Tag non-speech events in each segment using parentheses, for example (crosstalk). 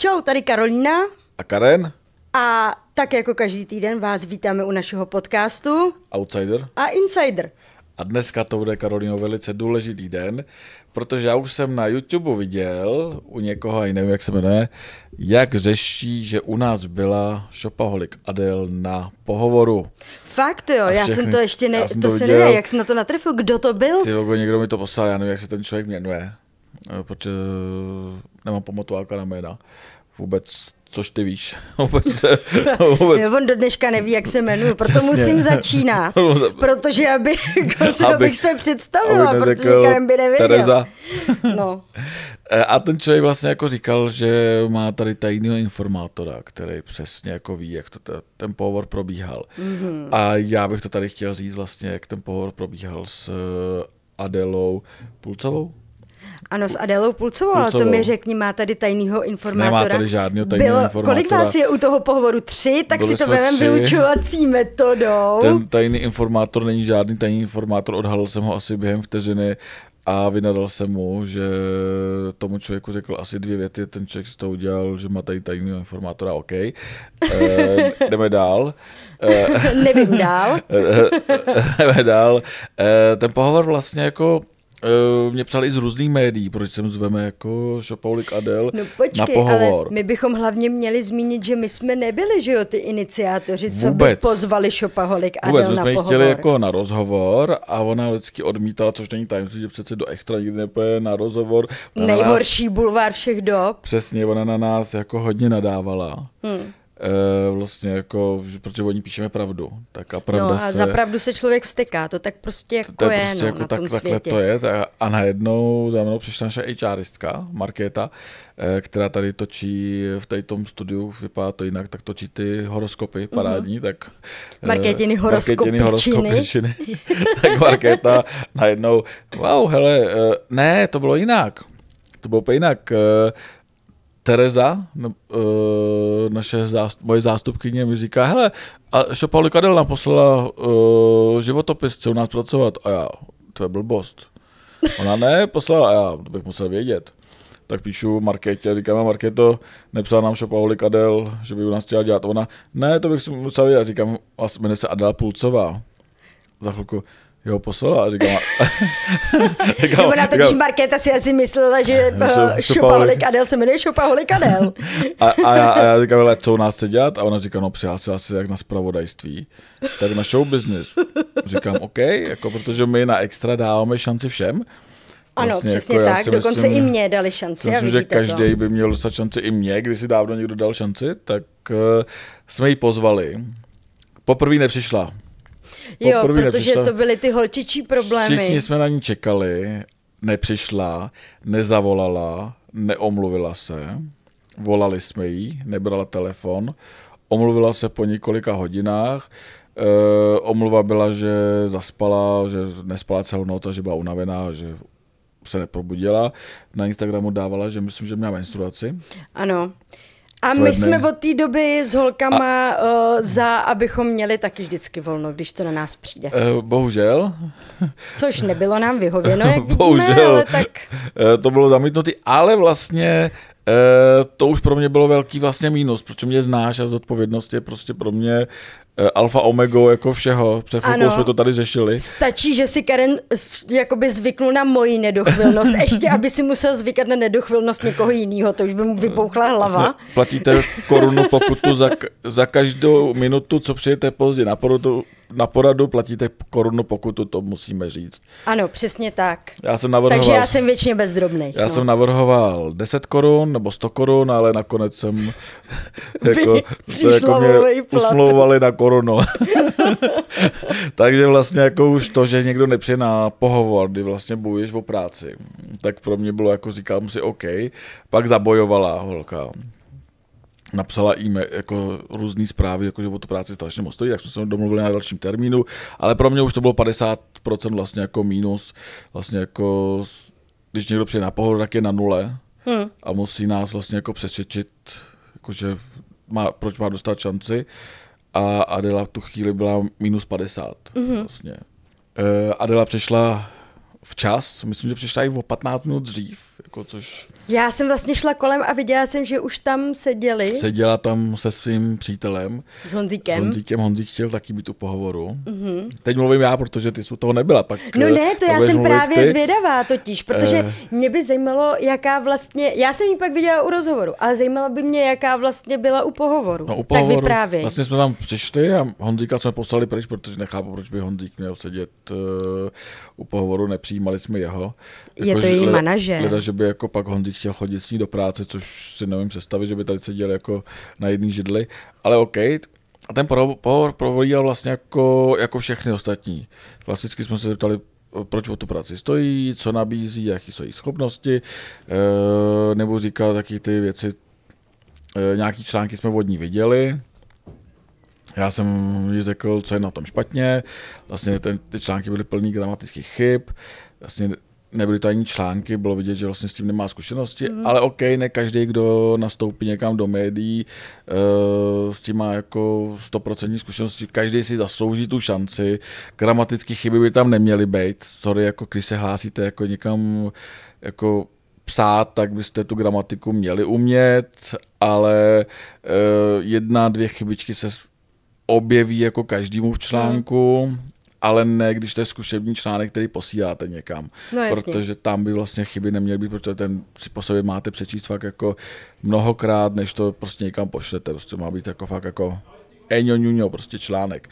Čau, tady Karolína. A Karen? A tak jako každý týden vás vítáme u našeho podcastu Outsider. a Insider. A dneska to bude, Karolino, velice důležitý den, protože já už jsem na YouTube viděl u někoho, i nevím, jak se jmenuje, jak řeší, že u nás byla Shopaholic Adel na pohovoru. Fakt jo, A já všechny- jsem to ještě ne, jsem to, to se nevím, jak jsi na to natrefil, kdo to byl? Ty logo, někdo mi to poslal, já nevím, jak se ten člověk jmenuje, eh, protože eh, nemám pamatováka na jména. Vůbec, což ty víš. (laughs) Vůbec, vůbec. On do dneška neví, jak se jmenuji, proto Přesně. musím začínat. (laughs) protože aby, (laughs) se, abych, Abych- se představila, abych protože Karen by nevěděl. Tereza. No. Eh, A ten člověk vlastně jako říkal, že má tady tajného informátora, který přesně jako ví, jak to te, ten pohovor probíhal. Mhm. Mm-hmm. A já bych to tady chtěl říct vlastně, jak ten pohovor probíhal s eh, Adelou Pulcovou. Ano, s Adélou Pulcovou, ale to mi řekni, má tady tajného informátora. Nemá tady žádnýho tajného Bylo, informátora. Kolik vás je u toho pohovoru? Tři? Tak Byli si to vezmeme vyučovací metodou. Ten tajný informátor není žádný tajný informátor, odhalil jsem ho asi během vteřiny a vynadal jsem mu, že tomu člověku řekl asi dvě věty, ten člověk si to udělal, že má tady tajného informátora, OK. E, jdeme dál. E, (laughs) Nevím dál. jdeme dál. E, ten pohovor vlastně jako e, mě psali i z různých médií, proč sem zveme jako Shopaholic Adel No na počkej, pohovor. ale my bychom hlavně měli zmínit, že my jsme nebyli, že jo, ty iniciátoři, co by Vůbec. pozvali Šopaholik a Vůbec, Adel my na jsme pohovor. chtěli jako na rozhovor a ona vždycky odmítala, což není tajemství, že přece do extra nikdy nepoje na rozhovor. Ona na nás, Nejhorší bulvár všech dob. přesně, ona na nás jako hodně nadávala. Hmm. E, vlastně jako, že- protože oni píšeme pravdu. Tak a pravda No a se... za pravdu se člověk vsteká, to tak prostě jako to je je, prostě no, jako na tak, tom takhle světě. to je. Ta- A najednou za mnou přišla naše HRistka, Markéta, eh, která tady točí v tady tom studiu, vypadá to jinak, tak točí ty horoskopy parádní, tak... eh, Mhm. Markétiny horoskopičiny. Markétiny horoskopičiny. (laughs) tak Markéta najednou, wow, hele, eh, ne, to bylo jinak. To bylo úplně jinak. Eh, Tereza, eh, naše zást, moje zástupkyně, mi říká, hele, a Šopaulik Adel nám poslala uh, životopis, chce u nás pracovat. A já, to je blbost. Ona ne, poslala, a já, to bych musel vědět. Tak píšu Markétě, říkám, Markéto, nepsala nám Šopaulik Adel, že by u nás chtěla dělat. Ona, ne, to bych si musel vědět. Říkám, vlastně jmenuje se Adela Pulcová. Za chvilku, jo, poslala. A říkám, říkám, Nebo na to, když Markéta si asi myslela, že uh, Šopaholik. Adel se jmenuje Šopaholik Adel. A, a, já, a já říkám, co u nás chce dělat? A ona říká, no přihlásila se jak na spravodajství, tak na show business. Říkám, OK, jako protože my na extra dáváme šanci všem. Ano, Vlastně přesně jako tak, dokonce myslím, i mě dali šanci myslím, že každý by měl dostat šanci i mě, když si dávno někdo dal šanci, tak uh, jsme ji pozvali. Poprvé nepřišla. Jo, protože nepřišla. to byly ty holčičí problémy. Všichni jsme na ní čekali, nepřišla, nezavolala, neomluvila se, volali jsme jí, nebrala telefon, omluvila se po několika hodinách, e, omluva byla, že zaspala, že nespala celou noc a že byla unavená, že se neprobudila. Na Instagramu dávala, že myslím, že měla menstruaci. Ano. A my jsme od té doby s holkama uh, za, abychom měli taky vždycky volno, když to na nás přijde. E, bohužel, Což nebylo nám vyhověno, jak vidíme, Bohužel. ale tak Eh, to bylo zamítnutý, ale vlastně eh, to už pro mě bylo velký vlastně mínus, protože mě znáš a zodpovědnost je prostě pro mě alfa omega jako všeho. Před chvilkou jsme to tady řešili. stačí, že si Karen f- jakoby zvyknul na moji nedochvilnost, (laughs) ještě aby si musel zvykat na nedochvilnost někoho jiného, to už by mu vypouchla hlava. Platíte korunu pokutu za, za každou minutu, co přijete pozdě na poradu, na poradu, platíte korunu pokutu, to musíme říct. Ano, přesně tak. Já jsem navrhoval, Takže já jsem většině bezdrobnej. já no. jsem navrhoval 10 korun nebo 100 korun, ale nakonec jsem jako, jako mě usmlouvali na korunu. (laughs) Takže vlastně jako už to, že někdo nepřijde na pohovor, kdy vlastně bojuješ o práci, tak pro mě bylo jako říkám si OK. Pak zabojovala holka. napsala e jako různé zprávy, jako že o tu práci strašně moc stojí, jak jsme se domluvili na dalším termínu, ale pro mě už to bylo 50% vlastně jako mínus, vlastně jako když někdo přijde na pohodu, tak je na nule Hmm. a musí nás vlastně jako přesvědčit, jako že má, proč má dostat šanci a Adela v tu chvíli byla minus 50 Mhm. vlastně. Eh, Adela přišla včas, myslím, že přišla i o 15 minut dřív, jako což Já jsem vlastně šla kolem a viděla jsem, že už tam seděli seděla tam se svým přítelem, s s Honzíkem. Honzíkem, Honzík chtěl taky být u pohovoru. Mm-hmm. Teď mluvím já, protože ty jsi u toho nebyla. Tak, No eh, ne, to pak já jsem právě ty. zvědavá totiž, protože Eh. mě by zajímalo, jaká vlastně, já jsem ji pak viděla u rozhovoru, ale zajímalo by mě, jaká vlastně byla u pohovoru. No, u tak pohovoru, vyprávěj. Vlastně jsme tam přišli a Honzíka jsme poslali pryč, protože nechápu, proč by Honzík měl sedět uh, u pohovoru, nepřijímali jsme jeho. Je to že- její manažer. Leda, že by jako pak Honzík chtěl chodit s ní do práce, což si nevím představit, že by tady seděl jako na jedné židli, ale OK. A ten poho- pohovor provodil vlastně jako, jako všechny ostatní. Klasicky jsme se zeptali, proč o tu práci stojí, co nabízí, jaké jsou její schopnosti, eh, nebo říkal taky ty věci, eh, nějaký články jsme od ní viděli, já jsem jí řekl, co je na tom špatně. Vlastně ten, ty články byly plný gramatických chyb. Vlastně nebyly to ani články, bylo vidět, že vlastně s tím nemá zkušenosti, mm. ale OK, ne každý, kdo nastoupí někam do médií, uh, s tím má jako 100% zkušenosti, každý si zaslouží tu šanci, gramatické chyby by tam neměly být, sorry, jako když se hlásíte jako někam jako psát, tak byste tu gramatiku měli umět, ale uh, jedna, dvě chybičky se objeví jako každému v článku, ale ne, když to je zkušební článek, který posíláte někam. No jasně. protože tam by vlastně chyby neměly být, protože ten si po sobě máte přečíst fakt jako mnohokrát, než to prostě někam pošlete. Prostě má být jako fakt jako eňo, prostě článek.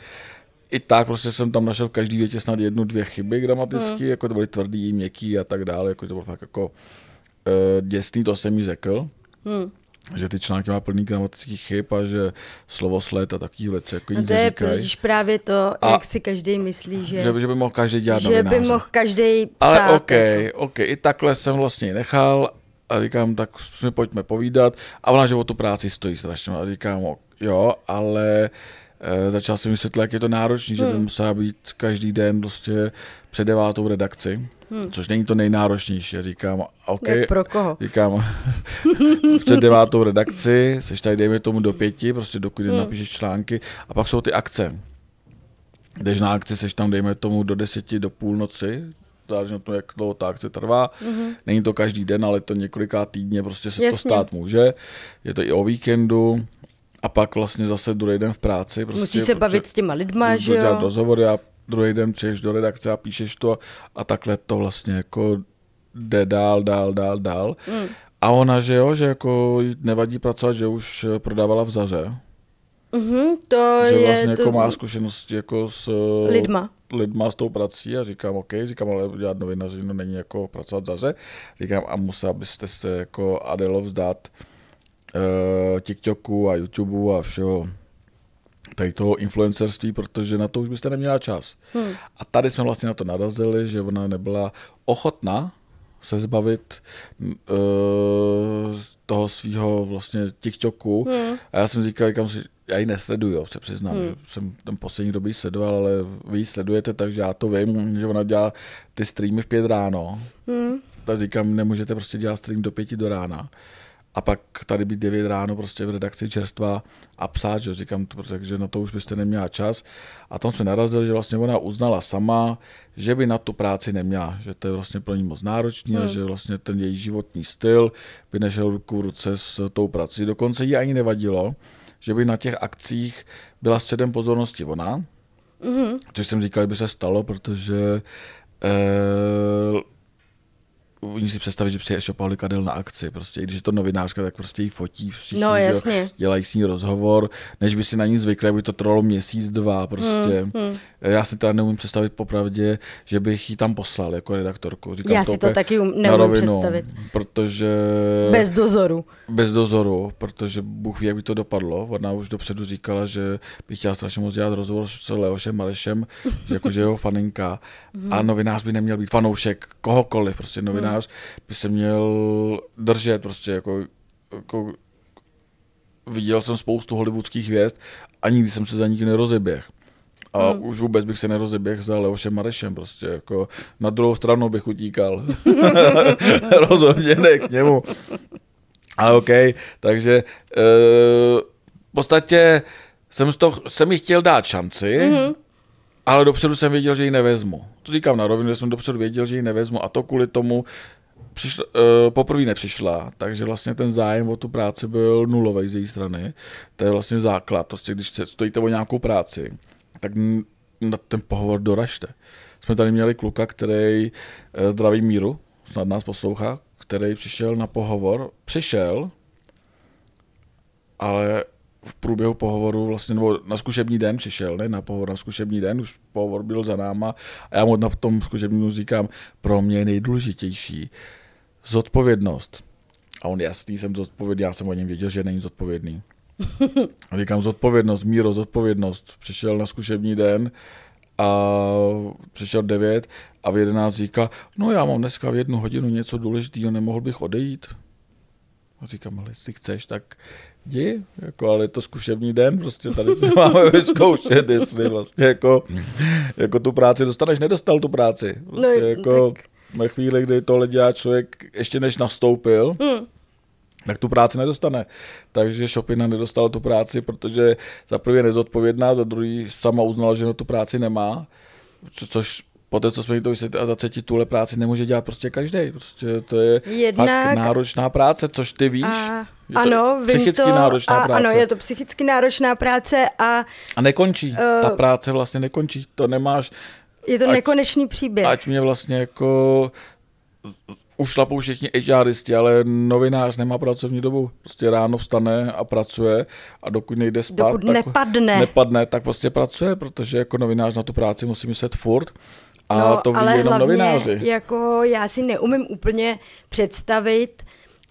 I tak prostě jsem tam našel v každý větě snad jednu, dvě chyby gramaticky, Hmm. jako to byly tvrdý, měkký a tak dále, jako to bylo fakt jako uh, děsný, to jsem jí řekl. Hmm. Že ty články má plný gramatických chyb a že slovosled a takový věci jako No to je totiž právě to, A- jak si každý myslí, že, Že, že by mohl každý dělat že by novináře. mohl každý psát. Ale OK, jako. OK, i takhle jsem vlastně nechal a říkám, tak jsme pojďme povídat. A ona, že o tu práci stojí strašně. A říkám, jo, ale e, začal jsem vysvětlit, jak je to náročný, že by Hmm. musela být každý den prostě před devátou redakci, Hmm. což není to nejnáročnější. Říkám, OK, Jak pro koho? Říkám, (laughs) před devátou redakci, seš tady dejme tomu do pěti, prostě dokud Hmm. napíšeš články a pak jsou ty akce. Jdeš na akci, seš tam dejme tomu do deseti, do půlnoci, záleží na tom, jak dlouho ta akce trvá. Mhm. Není to každý den, ale to několikrát týdně prostě se Jasně. to stát může. Je to i o víkendu a pak vlastně zase druhý den v práci. Prostě, Musí se bavit s těma lidma, že dělat jo? rozhovory a druhý den přijdeš do redakce a píšeš to a takhle to vlastně jako jde dál, dál, dál, dál. Mm. A ona, že jo, že jako nevadí pracovat, že už prodávala v Zaře. Mhm, to že je vlastně to... jako má zkušenosti jako s lidma. lidma s tou prací a říkám, OK, říkám, ale dělat novinařinu není jako pracovat v Zaře. Říkám, a musela byste se jako Adelo vzdát uh, TikToku a YouTubeu a všeho tady toho influencerství, protože na to už byste neměla čas. Hmm. A tady jsme vlastně na to narazili, že ona nebyla ochotná se zbavit uh, toho svého vlastně TikToku. Hmm. A já jsem říkal, říkám si, já ji nesleduju, jo, se přiznám, Hmm. že jsem ten poslední době sledoval, ale vy ji sledujete, takže já to vím, že ona dělá ty streamy v pět ráno. Hmm. Tak říkám, nemůžete prostě dělat stream do pěti do rána. A pak tady být 9 ráno prostě v redakci čerstva a psát, že říkám, takže na to už byste neměla čas. A tam jsme narazili, že vlastně ona uznala sama, že by na tu práci neměla, že to je vlastně pro ní moc náročný a Hmm. že vlastně ten její životní styl by nešel ruku v ruce s tou prací. Dokonce jí ani nevadilo, že by na těch akcích byla středem pozornosti ona, Mhm. což jsem říkal, že by se stalo, protože eh, Oni si představit, že přijde Šopa Kadel na akci, prostě, i když je to novinářka, tak prostě jí fotí všichni, No že jasně. dělají s ní rozhovor, než by si na ní zvykli, aby to trvalo měsíc, dva, prostě. Hmm, hmm. Já si teda neumím představit popravdě, že bych ji tam poslal jako redaktorku. Říkám Já si to taky um, neumím rovinu, představit. Protože... Bez dozoru. Bez dozoru, protože Bůh ví, jak by to dopadlo. Ona už dopředu říkala, že by chtěla strašně moc dělat rozhovor s Leošem Marešem, že jakože jeho faninka. (laughs) A novinář by neměl být fanoušek kohokoliv. Prostě novinář by se měl držet prostě jako, jako viděl jsem spoustu hollywoodských hvězd a nikdy jsem se za nikdy nerozeběh. A Hmm. už vůbec bych se nerozeběh za Leošem Marešem, prostě jako na druhou stranu bych utíkal. (laughs) Rozhodně ne k němu. Ale OK, takže uh, v podstatě jsem, to, jsem jí chtěl dát šanci, mm-hmm. Ale dopředu jsem věděl, že ji nevezmu. To říkám na rovinu, že jsem dopředu věděl, že ji nevezmu a to kvůli tomu, uh, poprvé nepřišla, takže vlastně ten zájem o tu práci byl nulový z její strany. To je vlastně základ. Prostě, když stojíte o nějakou práci, tak na ten pohovor doražte. Jsme tady měli kluka, který uh, zdraví míru, snad nás poslouchá, který přišel na pohovor, přišel, ale v průběhu pohovoru, vlastně, nebo na zkušební den přišel, ne na pohovor, na zkušební den, už pohovor byl za náma a já mu na tom zkušebním říkám, pro mě je nejdůležitější zodpovědnost. A on jasný, jsem zodpovědný, já jsem o něm věděl, že není zodpovědný. A (laughs) říkám zodpovědnost, míro, zodpovědnost. Přišel na zkušební den a přišel 9 a v 11 říká, no já mám dneska v jednu hodinu něco důležitého, nemohl bych odejít. A říkám, ale jestli chceš, tak jdi, jako, ale je to zkušební den, prostě tady se (laughs) máme vyzkoušet, jestli vlastně jako, jako tu práci dostaneš, nedostal tu práci. Prostě No, jako, tak- ve chvíli, kdy tohle dělá člověk, ještě než nastoupil, Hmm. tak tu práci nedostane. Takže Šopina nedostala tu práci, protože za prvé nezodpovědná, za druhý sama uznala, že na tu práci nemá, co, což po té, co jsme to vysvětlili, a za třetí tuhle práci nemůže dělat prostě každý. Prostě to je Jednak- fakt náročná práce, což ty víš. A, je to ano, psychicky to, náročná a, práce. Ano, je to psychicky náročná práce a A nekončí. Eh, Ta práce vlastně nekončí. To nemáš, je to Ať- nekonečný příběh. ať mě vlastně jako ušlapou všichni HRisti, ale novinář nemá pracovní dobu. Prostě ráno vstane a pracuje a dokud nejde spát, Dokud tak nepadne. nepadne, tak prostě pracuje, protože jako novinář na tu práci musí myslet furt. A to ví No, ale jenom hlavně, novináři. jako já si neumím úplně představit,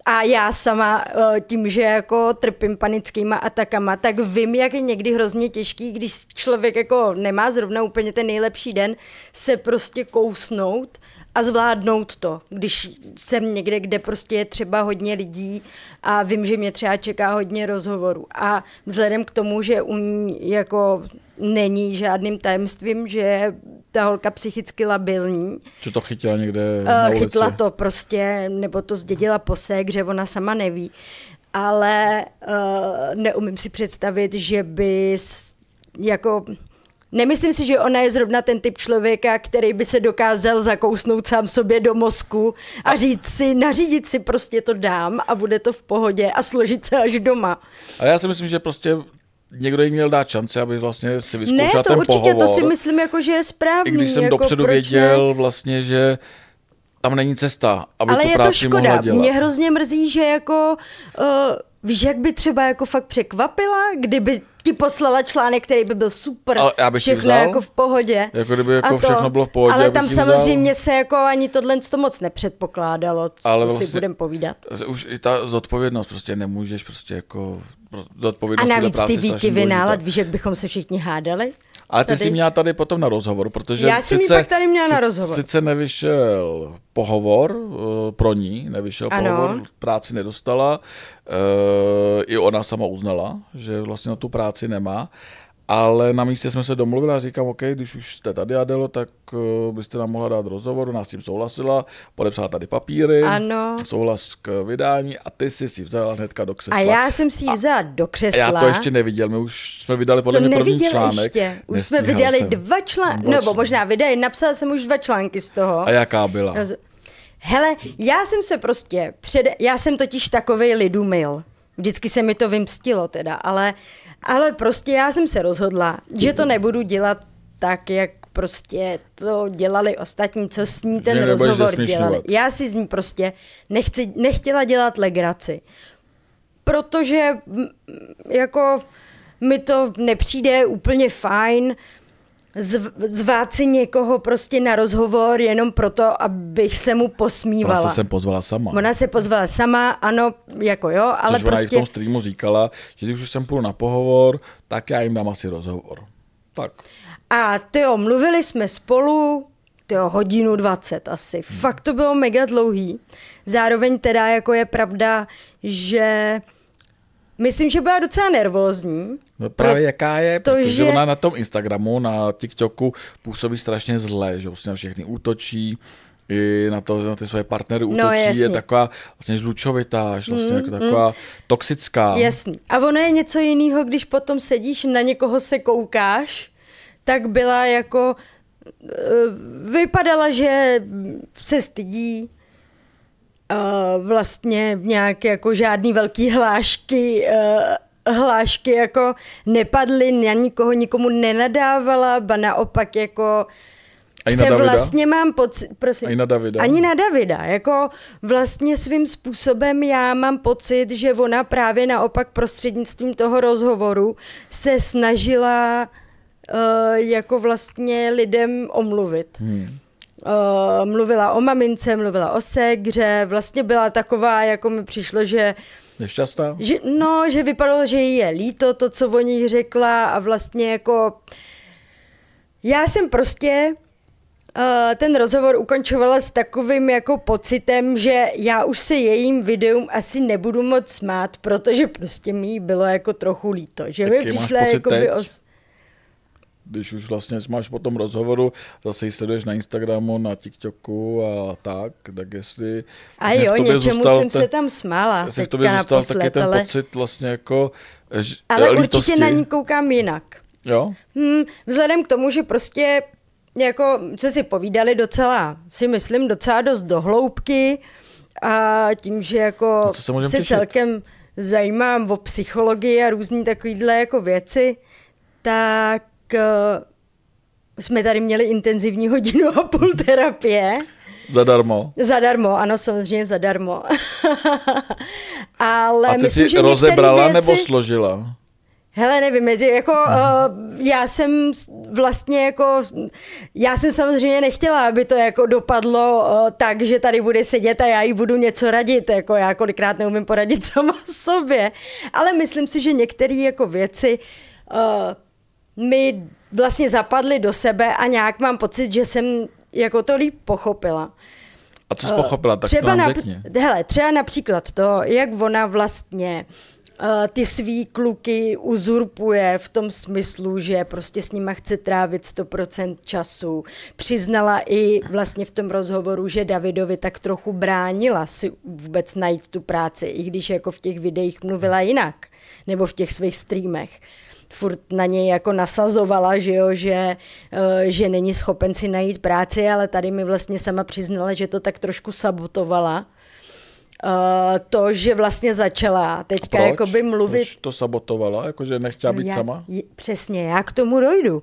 a já sama eh, tím, že jako trpím panickýma atakama, tak vím, jak je někdy hrozně těžký, když člověk jako nemá zrovna úplně ten nejlepší den, se prostě kousnout a zvládnout to. Když jsem někde, kde prostě je třeba hodně lidí a vím, že mě třeba čeká hodně rozhovorů. A vzhledem k tomu, že u ní jako není žádným tajemstvím, že ta holka psychicky labilní, Že to chytila někde na Uh, ulici. chytla to prostě, nebo to zdědila po ségře, ona sama neví. Ale uh, neumím si představit, že by jako... Nemyslím si, že ona je zrovna ten typ člověka, který by se dokázal zakousnout sám sobě do mozku a říct si, nařídit si prostě to dám a bude to v pohodě a složit se až doma. A já si myslím, že prostě někdo jí měl dát šanci, aby vlastně si Ne, vyzkoušela to ten určitě, pohovor. to si myslím, jako, že je správný. I když jsem jako, dopředu proč ne? věděl vlastně, že tam není cesta, aby Ale tu je to práci mohla škoda. dělat. Mě hrozně mrzí, že jako, uh, víš, jak by třeba jako fakt překvapila, kdyby ti poslala článek, který by byl super, Ale já bych všechno vzal. jako v pohodě. Jako kdyby jako A všechno bylo v pohodě, Ale tam ji vzal. samozřejmě se jako ani tohle to moc nepředpokládalo, co Ale si vlastně- budem povídat. Už i ta zodpovědnost, prostě nemůžeš prostě jako A navíc ty výkyvy nálad, víš, jak bychom se všichni hádali? Ale ty tady. jsi měla tady potom na rozhovor, protože Já jsem sice, pak tady měla na rozhovor. Sice nevyšel pohovor uh, pro ní, nevyšel Ano. pohovor, práci nedostala, uh, i ona sama uznala, že vlastně na tu práci nemá, ale na místě jsme se domluvili a říkám, OK, když už jste tady, Adelo, tak uh, byste nám mohla dát rozhovor, ona s tím souhlasila, podepsala tady papíry, Ano. souhlas k vydání a ty jsi si vzala hnedka do křesla. A já jsem si ji vzala do křesla. já to ještě neviděl, my už jsme vydali podle mě první článek. ještě. Už jsme Nestíhal vydali jsem. dva články, nebo možná vydali, napsala jsem už dva články z toho. A jaká byla? Roz- Hele, já jsem se prostě, před, já jsem totiž takovej lidumil. Vždycky se mi to vymstilo teda, ale, ale prostě já jsem se rozhodla, že to nebudu dělat tak, jak prostě to dělali ostatní, co s ní ten Že rozhovor dělali. Já si z ní prostě nechci, nechtěla dělat legraci. Protože jako mi to nepřijde úplně fajn zv, zvát si někoho prostě na rozhovor jenom proto, abych se mu Ona posmívala. se sem pozvala sama. Ona se pozvala sama, ano, jako jo, ale Což ona i v prostě... tom streamu říkala, že když už jsem půjdu na pohovor, tak já jim dám asi rozhovor. Tak. A tyjo, mluvili jsme spolu, tyjo, hodinu 20 asi. Hmm. Fakt to bylo mega dlouhý. Zároveň teda jako je pravda, že myslím, že byla docela nervózní. No právě jaká je, Protože- protože ona na tom Instagramu, na TikToku působí strašně zle, že vlastně na všechny útočí, i na, to, na ty své partnery útočí, No, je taková vlastně žlučovitá, vlastně jako taková toxická. Jasný. A ono je něco jiného, když potom sedíš, na někoho se koukáš, tak byla jako, eh, vypadala, že se stydí, uh, vlastně nějaké jako žádný velký hlášky uh, hlášky jako nepadly, na nikoho nikomu nenadávala, ba naopak jako Ani se vlastně mám pocit, prosím. Ani na Davida? Ani na Davida, jako vlastně svým způsobem já mám pocit, že ona právě naopak prostřednictvím toho rozhovoru se snažila uh, jako vlastně lidem omluvit. Hmm. Uh, mluvila o mamince, mluvila o ségře, vlastně byla taková, jako mi přišlo, že Nešťastná? že, no, že vypadalo, že jí je líto to, co o ní řekla a vlastně jako... Já jsem prostě uh, ten rozhovor ukončovala s takovým jako pocitem, že já už se jejím videům asi nebudu moc smát, protože prostě mi bylo jako trochu líto. Že mi Jaký máš přišla pocit jakoby teď? os... Když už vlastně máš po tom rozhovoru, zase ji sleduješ na Instagramu, na TikToku a tak, tak jestli... A jo, něčemu zůstal jsem ten- se tam smála jestli v tobě zůstal naposled, taky ten ale, pocit vlastně jako ale lítosti. určitě na ní koukám jinak. Jo? Hmm, vzhledem k tomu, že prostě jako se si povídali docela, si myslím, docela dost dohloubky a tím, že jako Na co se se těšit? celkem zajímám o psychologii a různý takovýhle jako věci, tak jsme tady měli intenzivní hodinu a půl terapie. Zadarmo. Zadarmo, ano, samozřejmě zadarmo. (laughs) Ale A ty myslím, jsi že rozebrala věci... nebo složila? Hele, nevím, jako uh, já jsem vlastně jako, já jsem samozřejmě nechtěla, aby to jako dopadlo uh, tak, že tady bude sedět a já jí budu něco radit, jako já kolikrát neumím poradit (laughs) sama sobě, ale myslím si, že některé jako věci uh, mi vlastně zapadly do sebe a nějak mám pocit, že jsem jako to líp pochopila. A co jsi pochopila, tak třeba to nám nap- řekni. Hele, třeba například to, jak ona vlastně uh, ty svý kluky uzurpuje v tom smyslu, že prostě s nima chce trávit 100% času. Přiznala i vlastně v tom rozhovoru, že Davidovi tak trochu bránila si vůbec najít tu práci, i když jako v těch videích mluvila jinak, nebo v těch svých streamech furt na něj jako nasazovala, že jo, že, eh, že není schopen si najít práci, ale tady mi vlastně sama přiznala, že to tak trošku sabotovala. Eh, to, že vlastně začala teďka Proč? jakoby mluvit... Proč to sabotovala? Jakože nechtěla být já, sama? je- Přesně, já k tomu dojdu.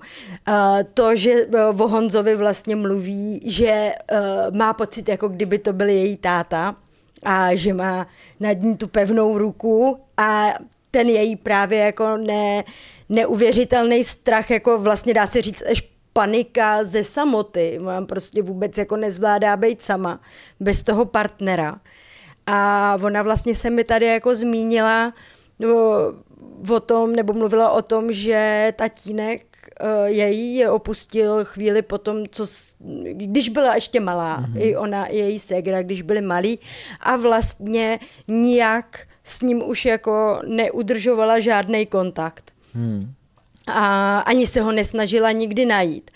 Uh, to, že uh, o Honzovi vlastně mluví, že uh, má pocit, jako kdyby to byl její táta a že má nad ní tu pevnou ruku a ten její právě jako ne, neuvěřitelný strach, jako vlastně dá se říct až panika ze samoty. Mám prostě vůbec jako nezvládá být sama bez toho partnera. A ona vlastně se mi tady jako zmínila no, o tom, nebo mluvila o tom, že tatínek eh, její je opustil chvíli potom, co, když byla ještě malá, mm-hmm. i ona, i její ségra, když byli malí a vlastně nijak s ním už jako neudržovala žádný kontakt Hmm. a ani se ho nesnažila nikdy najít.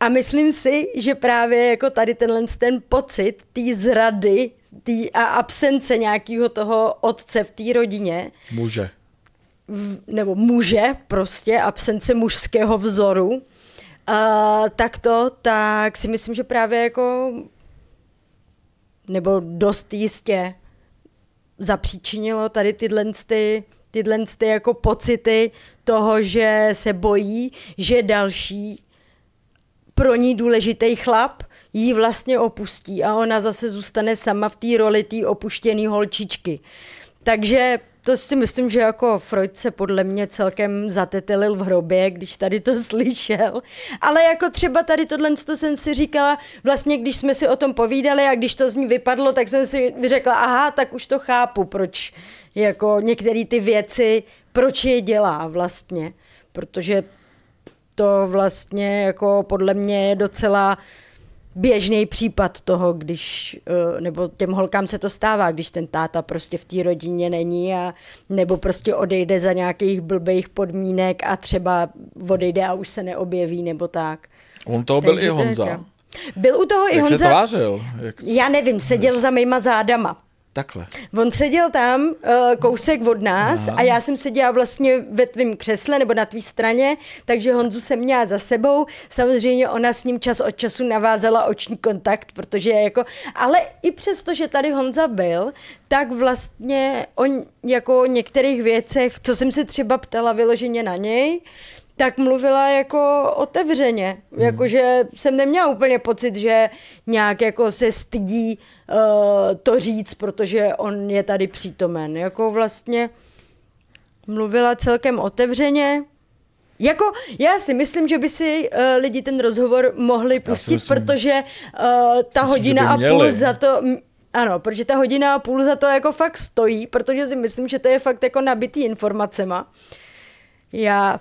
A myslím si, že právě jako tady tenhle ten pocit té zrady tý a absence nějakého toho otce v té rodině, Může. v, nebo muže prostě, absence mužského vzoru, uh, tak to, tak si myslím, že právě jako, nebo dost jistě zapříčinilo tady tyhle ty, tyhle ty jako pocity toho, že se bojí, že další pro ní důležitý chlap jí vlastně opustí a ona zase zůstane sama v té roli té opuštěné holčičky. Takže to si myslím, že jako Freud se podle mě celkem zatetelil v hrobě, když tady to (laughs) slyšel. Ale jako třeba tady tohle to jsem si říkala, vlastně když jsme si o tom povídali a když to z ní vypadlo, tak jsem si řekla, aha, tak už to chápu, proč jako některé ty věci, proč je dělá vlastně. Protože to vlastně jako podle mě je docela běžný případ toho, když, eh, nebo těm holkám se to stává, když ten táta prostě v té rodině není a nebo prostě odejde za nějakých blbých podmínek a třeba odejde a už se neobjeví nebo tak. On toho byl Takže i Honza. to. Byl u toho i Jak se Honza, tvářil? Jak... já nevím, seděl za mýma zádama. Takhle. On seděl tam uh, kousek od nás Aha. a já jsem seděla vlastně ve tvém křesle nebo na tvý straně, takže Honzu jsem měla za sebou. Samozřejmě ona s ním čas od času navázala oční kontakt, protože jako, ale i přesto, že tady Honza byl, tak vlastně o jako některých věcech, co jsem se třeba ptala vyloženě na něj, tak mluvila jako otevřeně. Hmm. Jakože jsem neměla úplně pocit, že nějak jako se stydí uh, to říct, protože on je tady přítomen. Jako vlastně mluvila celkem otevřeně. Jako, já si myslím, že by si uh, lidi ten rozhovor mohli pustit, myslím, protože uh, ta myslím, hodina a půl za to... Ano, protože ta hodina a půl za to jako fakt stojí, protože si myslím, že to je fakt jako nabitý informacema. Já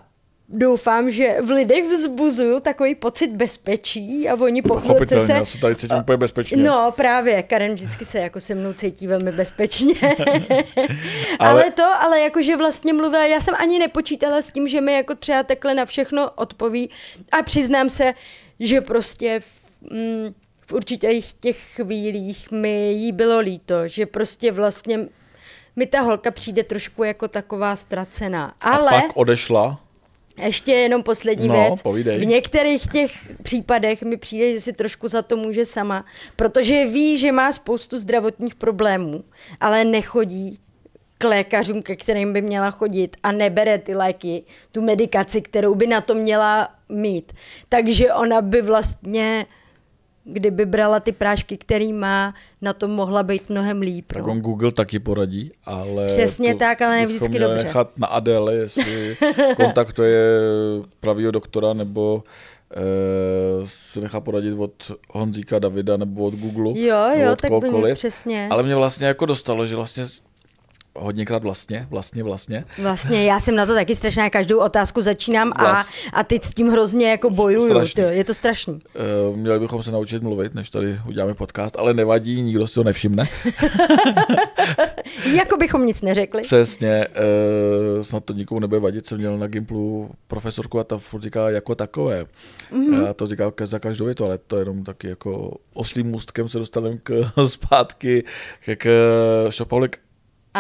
doufám, že v lidech vzbuzuju takový pocit bezpečí a oni po chvilce se... já se tady cítím úplně bezpečně. No právě, Karen vždycky se jako se mnou cítí velmi bezpečně. (laughs) ale... ale to, ale jakože vlastně mluvila, já jsem ani nepočítala s tím, že mi jako třeba takhle na všechno odpoví a přiznám se, že prostě v, mm, v určitých těch chvílích mi jí bylo líto, že prostě vlastně mi ta holka přijde trošku jako taková ztracená. Ale... A pak odešla? Ještě jenom poslední no, věc. Povídej. V některých těch případech mi přijde, že si trošku za to může sama, protože ví, že má spoustu zdravotních problémů, ale nechodí k lékařům, ke kterým by měla chodit a nebere ty léky, tu medikaci, kterou by na to měla mít. Takže ona by vlastně kdyby brala ty prášky, který má, na to mohla být mnohem líp. Tak no. on Google taky poradí, ale... Přesně to tak, ale ne vždycky dobře. nechat na Adele, jestli (laughs) kontaktuje pravýho doktora, nebo e, si nechá poradit od Honzíka Davida nebo od Google. Jo, jo, od tak by mě přesně. Ale mě vlastně jako dostalo, že vlastně hodněkrát vlastně, vlastně, vlastně. Vlastně, já jsem na to taky strašná, každou otázku začínám a, a teď s tím hrozně jako bojuju, to, je to strašný. Uh, měli bychom se naučit mluvit, než tady uděláme podcast, ale nevadí, nikdo si to nevšimne. (laughs) jako bychom nic neřekli. Přesně, uh, snad to nikomu nebude vadit, jsem měl na Gimplu profesorku a ta furt říká jako takové. Mm-hmm. Já to říkám za každou větu, ale to je jenom taky jako oslým můstkem se dostaneme k, (laughs) zpátky k, k Šopaulik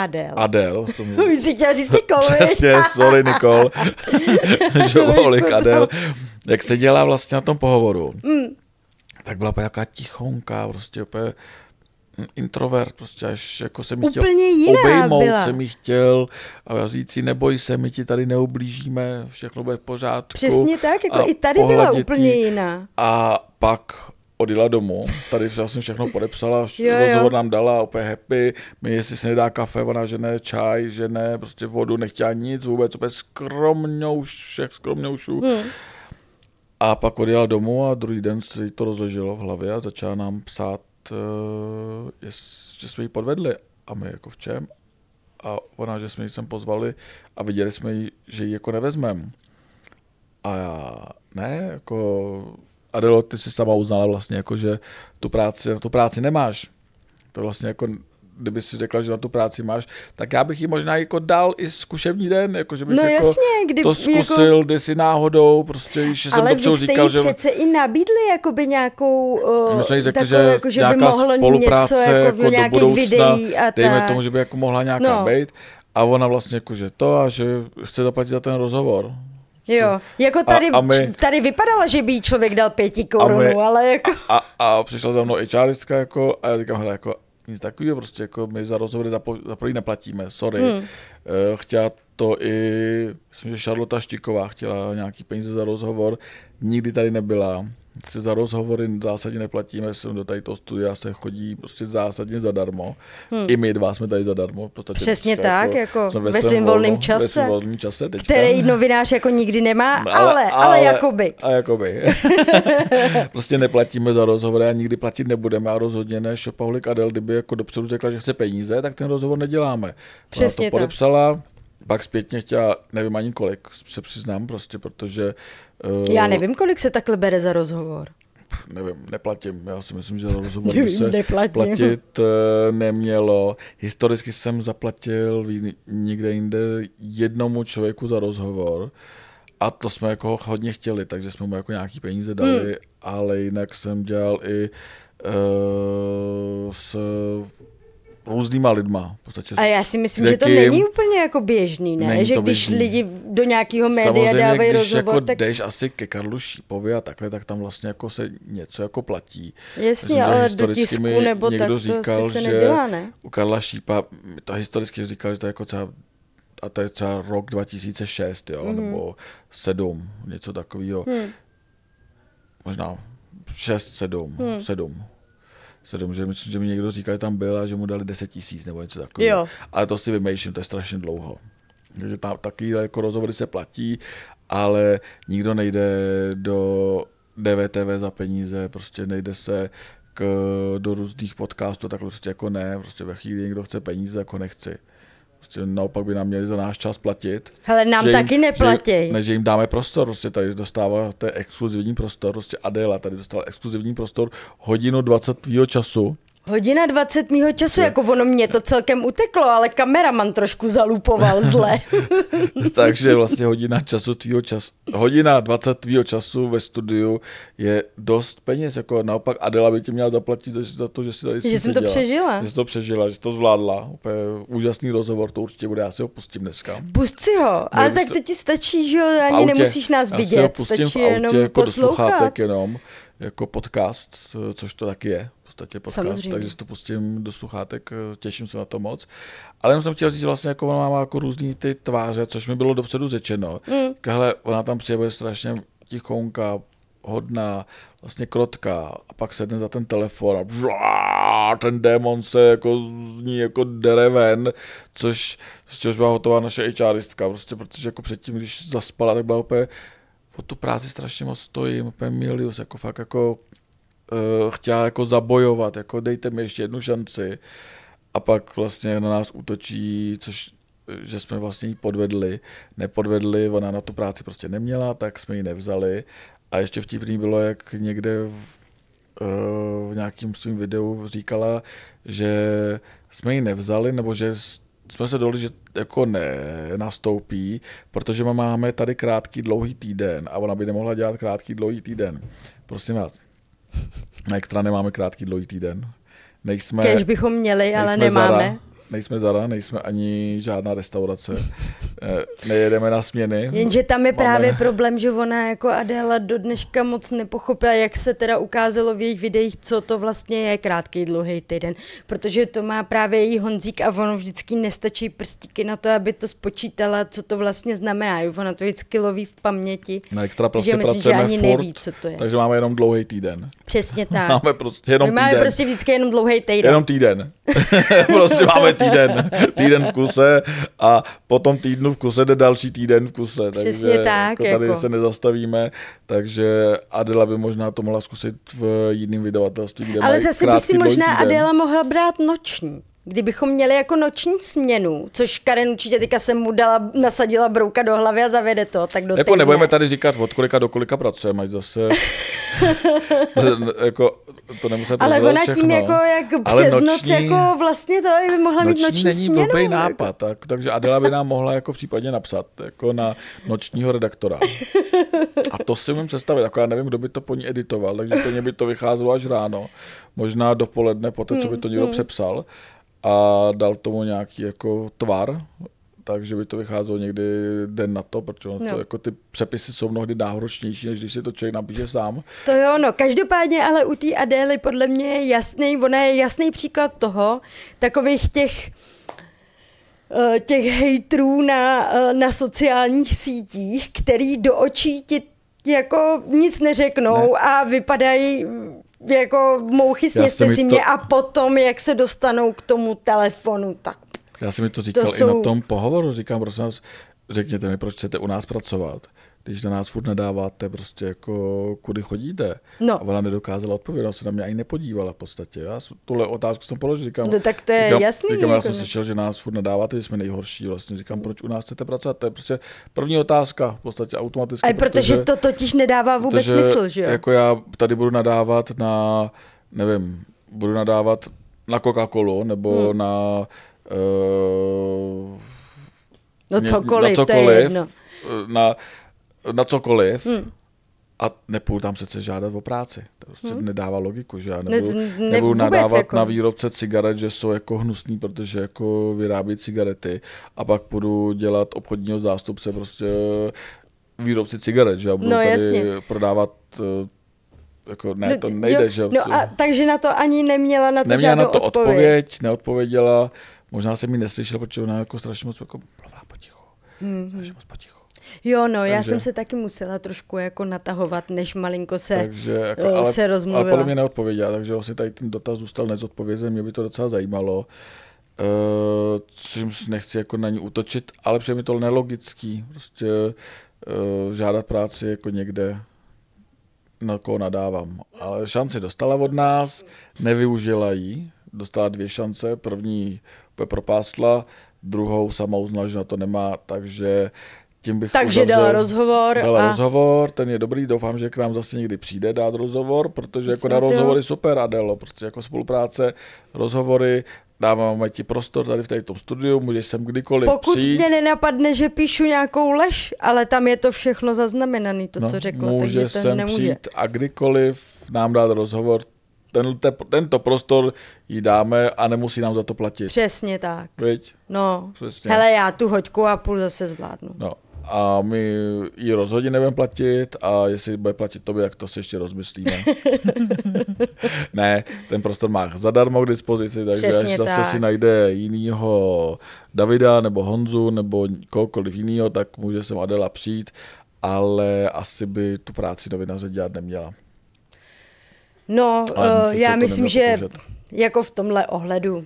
Adel. Adel. (laughs) Už si chtěla říct Nikol. (laughs) Přesně, sorry Nikol. (laughs) Žovolik Adel. Jak se dělá vlastně na tom pohovoru, mm. tak byla nějaká tichonka, prostě úplně introvert, prostě až jako jsem chtěl jiná obejmout, byla. jsem jí chtěl a říct si, neboj se, my ti tady neublížíme, všechno bude v pořádku. Přesně tak, jako i tady byla úplně jiná. A pak odjela domů, tady jsem všechno podepsala, (laughs) jo, rozhovor nám dala, úplně happy, mi jestli se nedá kafe, ona že ne čaj, že ne, prostě vodu, nechtěla nic, vůbec úplně skromňoušek, skromňoušů. Hmm. A pak odjela domů a druhý den si to rozleželo v hlavě a začala nám psát, uh, že jsme ji podvedli. A my jako v čem? A ona, že jsme ji sem pozvali a viděli jsme ji, že ji jako nevezmem. A já, ne, jako Adelo, ty si sama uznala vlastně, jako, že tu práci, tu práci nemáš. To vlastně jako kdyby si řekla, že na tu práci máš, tak já bych ji možná jako dal i zkušební den, jako že bych no jako jasně, kdy, to zkusil, jako... kdy si náhodou, prostě, že jsem Ale dopředu říkal, že... Ale přece i nabídli jakoby nějakou, uh, My jsme jí řekli, takovou, že, jako, že nějaká by mohlo spolupráce něco jako, jako do budoucna, videí a dejme tak. tomu, že by jako mohla nějaká no. být. A ona vlastně jako, že to a že chce zaplatit za ten rozhovor. Jo, jako tady, a, a my, tady vypadala, že by jí člověk dal pěti korunů, ale jako... A, a, přišla za mnou HRistka jako, a já říkám, hele, jako nic takového, prostě jako my za rozhovory za, za první neplatíme, sorry. Hmm. Uh, chtěla to i, myslím, že Charlotte Štiková chtěla nějaký peníze za rozhovor, nikdy tady nebyla si za rozhovory zásadně neplatíme, jsem do tady toho studia se chodí prostě zásadně zadarmo. Hmm. I my dva jsme tady zadarmo. Podstatě Přesně teďka, tak, jako, jako ve svém volném čase, ve čase teďka. který novinář jako nikdy nemá, ale, ale, ale, ale jakoby. A jakoby. (laughs) prostě neplatíme za rozhovory a nikdy platit nebudeme a rozhodně ne. Šopaulik Adel, kdyby jako dopředu řekla, že chce peníze, tak ten rozhovor neděláme. Přesně Ona to podepsala, tak pak zpětně chtěla, nevím ani kolik, se přiznám prostě, protože... Uh, Já nevím, kolik se takhle bere za rozhovor. Nevím, neplatím. Já si myslím, že za rozhovor by se neplatím. platit uh, nemělo. Historicky jsem zaplatil nikde jinde jednomu člověku za rozhovor a to jsme jako hodně chtěli, takže jsme mu jako nějaký peníze dali, hmm. ale jinak jsem dělal i uh, s různýma lidma. V podstatě A já si myslím, že to není úplně jako běžný, ne? Není že to když běžný. lidi do nějakého média Samozřejmě, dávají když rozhovor, jako tak jdeš asi ke Karlu Šípovi a takhle, tak tam vlastně jako se něco jako platí. jasně, Myslím, ale do tisku mi nebo někdo tak to říkal, asi se že nedělá, ne? U Karla Šípa, to historicky říkal, že to je jako třeba a to je třeba rok 2006, jo, mm-hmm. nebo 7, něco takového. Hmm. Možná 6, 7, hmm. 7. 7, že myslím, že mi někdo říkal, že tam byl a že mu dali 10 tisíc nebo něco takového. Jo. Ale to si vymýšlím, to je strašně dlouho. Takže tam taky jako rozhovory se platí, ale nikdo nejde do DVTV za peníze, prostě nejde se k, do různých podcastů, tak prostě jako ne, prostě ve chvíli někdo chce peníze, jako nechci. Naopak by nám měli za náš čas platit. Hele, nám že taky jim, neplatí. Že, ne, že jim dáme prostor, prostě tady dostáváte exkluzivní prostor, prostě Adela tady dostala exkluzivní prostor, hodinu 20 tvýho času, Hodina 20 mýho času, jako ono mě to celkem uteklo, ale kameraman trošku zalupoval zle. (laughs) Takže vlastně hodina času tvýho času, hodina 20 tvýho času ve studiu je dost peněz, jako naopak Adela by ti měla zaplatit za to, že si tady Že jsem to přežila. Že jsi to přežila, že jsi to zvládla. Úplně úžasný rozhovor, to určitě bude, já si ho pustím dneska. Pust si ho, ale tak to ti stačí, že jo, ani autě. nemusíš nás já si ho vidět, pustím stačí v autě jenom jako poslouchat. jako podcast, což to taky je. Podstatě podcast, Samozřejmě. takže si to pustím do sluchátek, těším se na to moc. Ale jenom jsem chtěl říct, že vlastně jako ona má jako různý ty tváře, což mi bylo dopředu řečeno. Mm. Hele, ona tam přijde bude strašně tichonka, hodná, vlastně krotká a pak sedne za ten telefon a bžá, ten démon se jako z ní jako dere ven, což, z čehož byla hotová naše HRistka, prostě protože jako předtím, když zaspala, tak byla úplně o tu práci strašně moc stojím, úplně milius, jako fakt jako uh, chtěla jako zabojovat, jako dejte mi ještě jednu šanci. A pak vlastně na nás útočí, což že jsme vlastně ji podvedli, nepodvedli, ona na tu práci prostě neměla, tak jsme ji nevzali. A ještě vtipný bylo, jak někde v, uh, v nějakém svým videu říkala, že jsme ji nevzali, nebo že jsme se dohodli, že jako ne, nastoupí, protože máme tady krátký dlouhý týden a ona by nemohla dělat krátký dlouhý týden. Prosím vás, extra nemáme krátký dlouhý týden. Nejsme, Kež bychom měli, ale nemáme. Zara, nejsme Zara, nejsme ani žádná restaurace, Eh, nejedeme na směny. Jenže tam je Máme- právě problém, že ona jako Adéla do dneška moc nepochopila, jak se teda ukázalo v jejich videích, co to vlastně je krátký dlouhý týden. Protože to má právě její Honzík a ono vždycky nestačí prstíky na to, aby to spočítala, co to vlastně znamená. Jo, Ona to vždycky loví v paměti. Na extra prostě že myslím, že pracujeme ani furt, neví, co to je. takže máme jenom dlouhý týden. Přesně (laughs) tak. Máme prostě jenom My máme týden. prostě vždycky jenom dlouhý týden. Jenom týden. (laughs) prostě máme týden. Týden v kuse a po tom týdnu v kuse jde další týden v kuse. Přesně takže tak, Jako tady jako. se nezastavíme, takže Adela by možná to mohla zkusit v jiném vydavatelství, kde Ale zase by si možná týden. Adéla mohla brát noční. Kdybychom měli jako noční směnu, což Karen určitě teďka jsem mu dala, nasadila brouka do hlavy a zavede to, tak do Jako nebudeme tady říkat, od kolika do kolika pracujeme, ať zase (laughs) to, jako, to nemusíme Ale ona tím všechno. jako jak Ale přes noc noční- jako vlastně to by mohla mít Noční noční není směnu. blbý jako. nápad, tak, takže Adela by nám mohla jako případně napsat jako na nočního redaktora. A to si umím představit, jako já nevím, kdo by to po ní editoval, takže stejně by to vycházelo až ráno, možná dopoledne, poté, co by to Hmm, někdo přepsal a dal tomu nějaký jako tvar, takže by to vycházelo někdy den na to, protože no. to, No. jako ty přepisy jsou mnohdy náročnější, než když si to člověk napíše sám. To je ono. Každopádně ale u té Adély podle mě je jasný, ona je jasný příklad toho, takových těch eh, těch hejtrů na, eh, na sociálních sítích, který do očí ti jako nic neřeknou ne. a vypadají jako mouchy sněste si to- mě a potom, jak se dostanou k tomu telefonu, tak Já jsem mi to říkal To to i jsou- na tom pohovoru, říkám, prosím vás, řekněte mi, proč chcete u nás pracovat, když na nás furt nedáváte prostě jako, kudy chodíte. No. A ona nedokázala odpovědět, ona se na mě ani nepodívala v podstatě. Já tuhle otázku jsem položil, říkám, No tak to je říkám, jasný, Říkám, já jako jsem ne. slyšel, že nás furt nedáváte, že jsme nejhorší. Vlastně říkám, proč u nás chcete pracovat? To je prostě první otázka, v podstatě automaticky. a protože to totiž nedává vůbec protože smysl, že jo? Jako já tady budu nadávat na, nevím, budu nadávat na Coca-Colu nebo hmm. na No Ně- cokoliv, na to je jedno. Na, na cokoliv. Hmm. a nepůjdu tam přece žádat o práci. To prostě hmm. nedává logiku, že já Ne- nebudu, ne- nebudu vůbec nadávat jako. na výrobce cigaret, že jsou jako hnusný, protože jako vyrábí cigarety a pak půjdu dělat obchodního zástupce prostě výrobci cigaret, že já budu No, tady jasně. prodávat eh, jako ne, No, to nejde, jo, že. No a takže na to ani neměla na to Neměla žádnou na to odpověď. odpověď, neodpověděla, možná jsem mi neslyšel, protože ona jako strašně moc jako mluvila potichu. Mhm. Strašně moc potichu. Jo, no, já Takže- jsem se taky musela trošku jako natahovat, než malinko se, Takže jako, eh, ale, se ale rozmluvila. podle mě neodpověděla, takže vlastně tady ten dotaz zůstal nezodpovězen, mě by to docela zajímalo. Uh, čímž nechci jako na ní útočit, ale přijde mi to nelogický, prostě uh, žádat práci jako někde, na koho nadávám. Ale šanci dostala od nás, nevyužila ji, dostala dvě šance, první úplně propástla, druhou sama uznala, že na to nemá, takže tím bych Takže uzavřel- dala rozhovor Dala a- rozhovor, ten je dobrý, doufám, že k nám zase někdy přijde dát rozhovor, protože jako na rozhovory super Adelo, protože jako spolupráce, rozhovory, dáváme ti prostor tady v tom studiu, můžeš sem kdykoliv Pokud přijít. mě nenapadne, že píšu nějakou lež, ale tam je to všechno zaznamenané, to, co řekla, No, může takže to sem nemůže. přijít a kdykoliv nám dát rozhovor, ten, te, tento prostor jí dáme a nemusí nám za to platit. Přesně tak. Viď? No, Přesně. hele, já tu hoďku a půl zase zvládnu. No. A my ji rozhodně nebudeme platit a jestli bude platit tobě, jak to si ještě rozmyslíme. (laughs) ne, ten prostor má zadarmo k dispozici, takže Přesně až zase tak. si najde jinýho Davida nebo Honzu nebo kohokoliv jinýho, tak může sem Adela přijít, ale asi by tu práci novinaře dělat neměla. No, Ale uh, já myslím, že pokoušet. jako v tomhle ohledu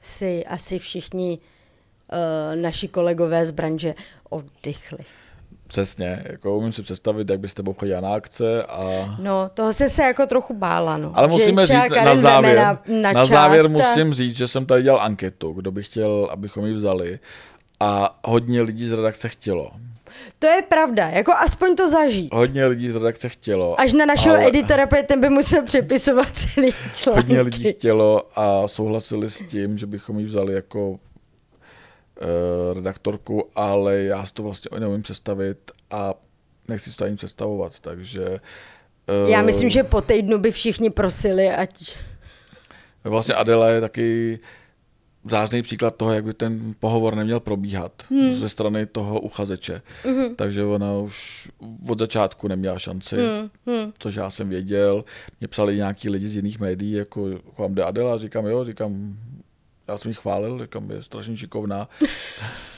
si asi všichni uh, naši kolegové z branže oddychli. Přesně, jako umím si představit, jak byste chodila na akce a No, toho se se jako trochu bála, no. Ale musíme říct, na závěr, na, na, na závěr a- musím říct, že jsem tady dělal anketu, kdo by chtěl, abychom ji vzali a hodně lidí z redakce chtělo. To je pravda, jako aspoň to zažít. Hodně lidí z redakce chtělo. Až na našeho ale editora, ten by musel přepisovat celý články. Hodně lidí chtělo a souhlasili s tím, že bychom ji vzali jako uh, redaktorku, ale já si to vlastně neumím představit a nechci si to ani představovat, takže... Uh, Já myslím, že po týdnu by všichni prosili, ať... Vlastně Adela je taky zářný příklad toho, jak by ten pohovor neměl probíhat hmm. ze strany toho uchazeče. Hmm. Takže ona už od začátku neměla šanci, hmm. Hmm. což já jsem věděl. Mě psali nějaký lidi z jiných médií, jako vám jde Adela, říkám jo, říkám, já jsem ji chválil, říkám, je strašně šikovná. (laughs)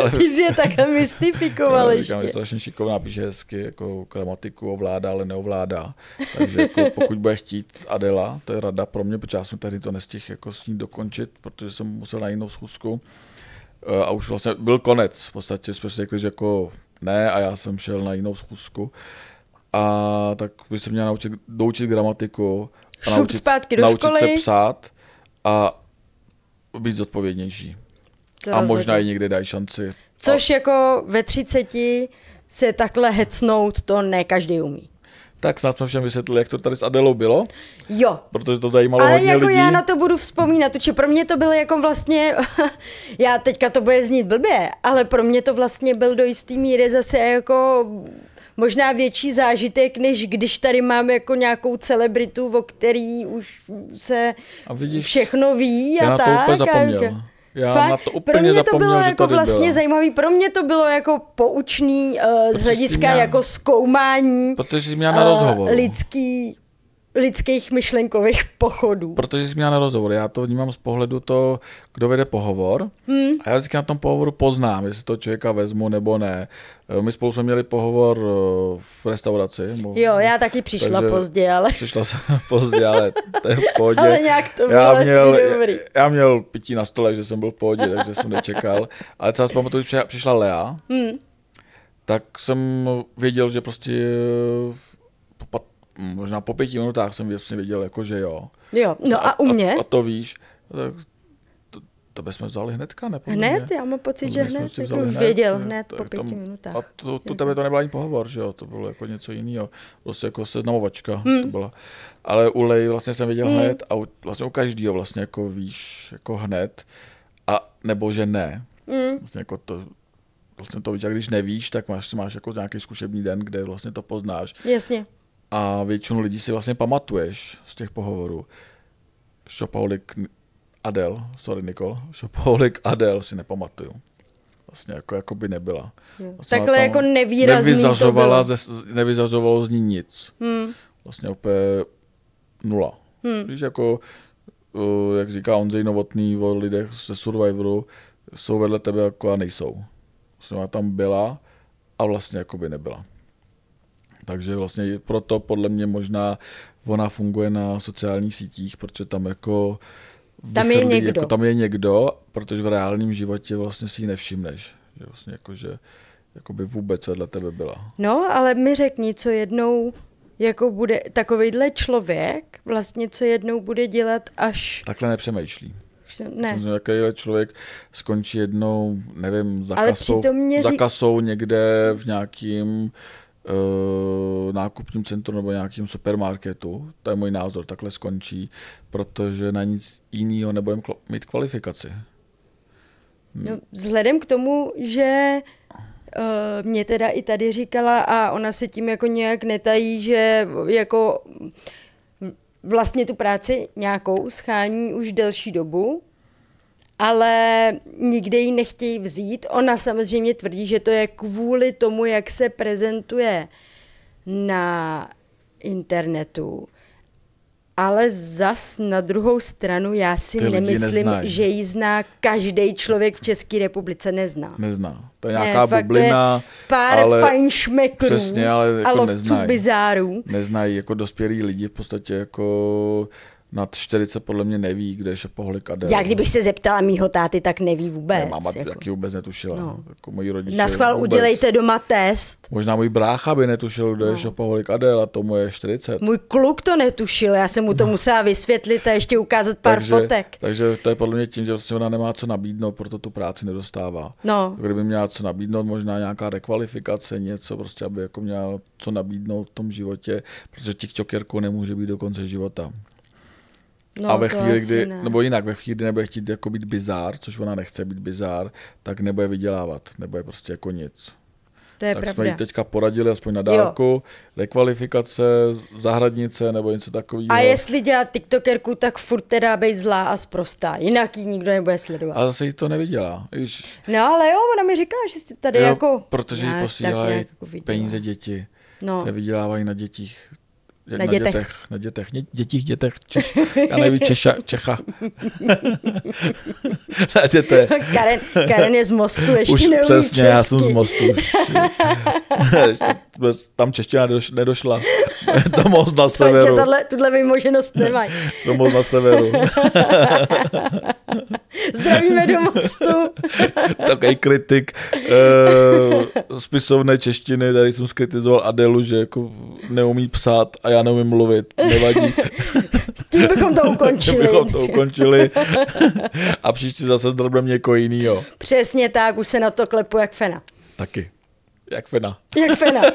Ale... Ty jsi je takhle mystifikoval Já říkám, je ještě. strašně šikovná, píše hezky, jako gramatiku ovládá, ale neovládá. Takže jako pokud bude chtít Adela, to je rada pro mě, protože já jsem tady to nestihl jako s ní dokončit, protože jsem musel na jinou schůzku. Eh, A už vlastně byl konec. V podstatě jsme si řekli, že jako ne a já jsem šel na jinou schůzku. A tak by se měla naučit, doučit gramatiku. A Šup naučit, zpátky do naučit školy. se psát a být zodpovědnější. To a rozhodně. možná i někde dají šanci. Což jako ve 30 se takhle hecnout, to ne každý umí. Tak snad jsme všem vysvětlili, jak to tady s Adelou bylo, Jo, protože to zajímalo ale hodně jako lidí. já na to budu vzpomínat, protože pro mě to bylo jako vlastně, (laughs) já teďka to bude znít blbě, ale pro mě to vlastně byl do jistý míry zase jako možná větší zážitek, než když tady máme jako nějakou celebritu, o který už se A vidíš, všechno ví a já na to tak. úplně a zapomněl. jako- Já Fakt, na to pro úplně mě to zapomněl, bylo že jako vlastně byla. zajímavý, pro mě to bylo jako poučný uh, z hlediska měla- jako zkoumání Protože měla na eh, rozhovor. lidský, lidských myšlenkových pochodů. Protože jsi měla na rozhovor. Já to vnímám z pohledu to, kdo vede pohovor. Hmm. A já vždycky na tom pohovoru poznám, jestli to člověka vezmu nebo ne. Eh, My spolu jsme měli pohovor eh, v restauraci. Mo- Jo, já taky přišla Takže- pozdě, ale Přišla jsem (laughs) pozdě, ale to je v pohodě. Ale nějak to bylo já měl, dobrý. Já, já měl pití na stole, že jsem byl v pohodě, takže jsem nečekal. Ale třeba si pamatuju, když přišla- Lea, Hmm. tak jsem věděl, že prostě eh, možná po pěti minutách jsem jasně věděl, jako že jo. jo. No a u mě? A, a to víš, tak to, to bychom vzali hnedka, ne? Hned? Já mám pocit, To že hned, jako už věděl ne? hned po pěti tam- minutách. A to, to tebe to nebyl ani pohovor, že jo, to bylo jako něco jiného, prostě jako seznamovačka Hmm. to byla. Ale u Lej vlastně jsem věděl hned a u, vlastně u každého vlastně jako víš, jako hned, a nebo že ne. Mm. Vlastně jako to, vlastně to a když nevíš, tak máš, máš jako nějaký zkušební den, kde vlastně to poznáš. Jasně. A většinu lidí si vlastně pamatuješ z těch pohovorů. Šopaulik Adel, sorry Nikol, Šopaulik Adel si nepamatuju. Vlastně jako, jako by nebyla. Vlastně Takhle jako nevýrazný nevyzařovala to ze, nevyzařovalo z ní nic. Hmm. Vlastně úplně nula. Hmm. Víš, jako, jak říká Ondřej Novotný o lidech ze Survivoru, jsou vedle tebe jako a nejsou. Vlastně ona tam byla a vlastně jako by nebyla. Takže vlastně proto podle mě možná ona funguje na sociálních sítích, protože tam jako tam je někdo. Jako tam je někdo, protože v reálném životě vlastně si ji nevšimneš. Že vlastně jako, že jako by vůbec vedle tebe byla. No, ale mi řekni, co jednou jako bude takovýhle člověk, vlastně co jednou bude dělat až... Takhle nepřemýšlí. Ne. Myslím, jakýhle člověk skončí jednou, nevím, za, kasou, za kasou někde v nějakým nákupním centru nebo nějakým supermarketu. To je můj názor, takhle skončí, protože na nic jiného nebudeme mít kvalifikaci. No, vzhledem k tomu, že uh, mě teda i tady říkala a ona se tím jako nějak netají, že jako vlastně tu práci nějakou schání už delší dobu, ale nikde ji nechtějí vzít. Ona samozřejmě tvrdí, že to je kvůli tomu, jak se prezentuje na internetu. Ale zas na druhou stranu já si Ty nemyslím, že ji zná každý člověk v České republice nezná. Nezná. To je nějaká ne, bublina. Je pár ale fajn šmekrů přesně, ale jako a neznají. bizárů. Neznají jako dospělí lidi v podstatě jako nad 40 podle mě neví, kde je šapoholik Adel. Já kdybych se zeptala mýho táty, tak neví vůbec. Ne, máma jako. taky vůbec netušila. No. Jako moji rodiče Na schvál udělejte doma test. Možná můj brácha by netušil, kde no. je šapoholik Adel a tomu je 40. Můj kluk to netušil, já jsem mu to no. musela vysvětlit a ještě ukázat pár takže, fotek. Takže to je podle mě tím, že vlastně ona nemá co nabídnout, proto tu práci nedostává. No. Kdyby měla co nabídnout, možná nějaká rekvalifikace, něco, prostě aby jako měla co nabídnout v tom životě, protože TikTokerkou nemůže být do konce života. No, a ve chvíli, kdy, ne. nebo jinak, ve chvíli, kdy nebude chtít jako být bizár, což ona nechce být bizár, tak nebude vydělávat, nebude prostě jako nic. To je tak pravda. jsme jí teďka poradili aspoň na dálku, jo. rekvalifikace, zahradnice nebo něco takového. A jestli dělá tiktokerku, tak furt teda být zlá a zprostá, jinak ji nikdo nebude sledovat. A zase jí to nevydělá. Víš. No ale jo, ona mi říká, že jste tady jo, jako... protože jí posílají jako peníze děti. No. Vydělávají na dětích na, na dětech. dětech. Na dětech, dětích, dětech, Češ, já nevím, Češa, Čecha. (laughs) na dětech. Karen, Karen je z mostu, ještě už neumí přesně, česky. já jsem z mostu. Už, ještě, tam čeština nedošla. (laughs) (laughs) to most na severu. Takže tato, tuhle vymoženost nemají. to most na severu. Zdravíme do mostu. Takový kritik uh, spisovné češtiny, tady jsem skritizoval Adelu, že jako neumí psát a já neumím mluvit, nevadí. (laughs) Tím bychom to ukončili. Tím bychom to ukončili (laughs) a příště zase zdrbem někoho jinýho. Přesně tak, už se na to klepu jak fena. Taky. Jak fena. Jak fena. (laughs)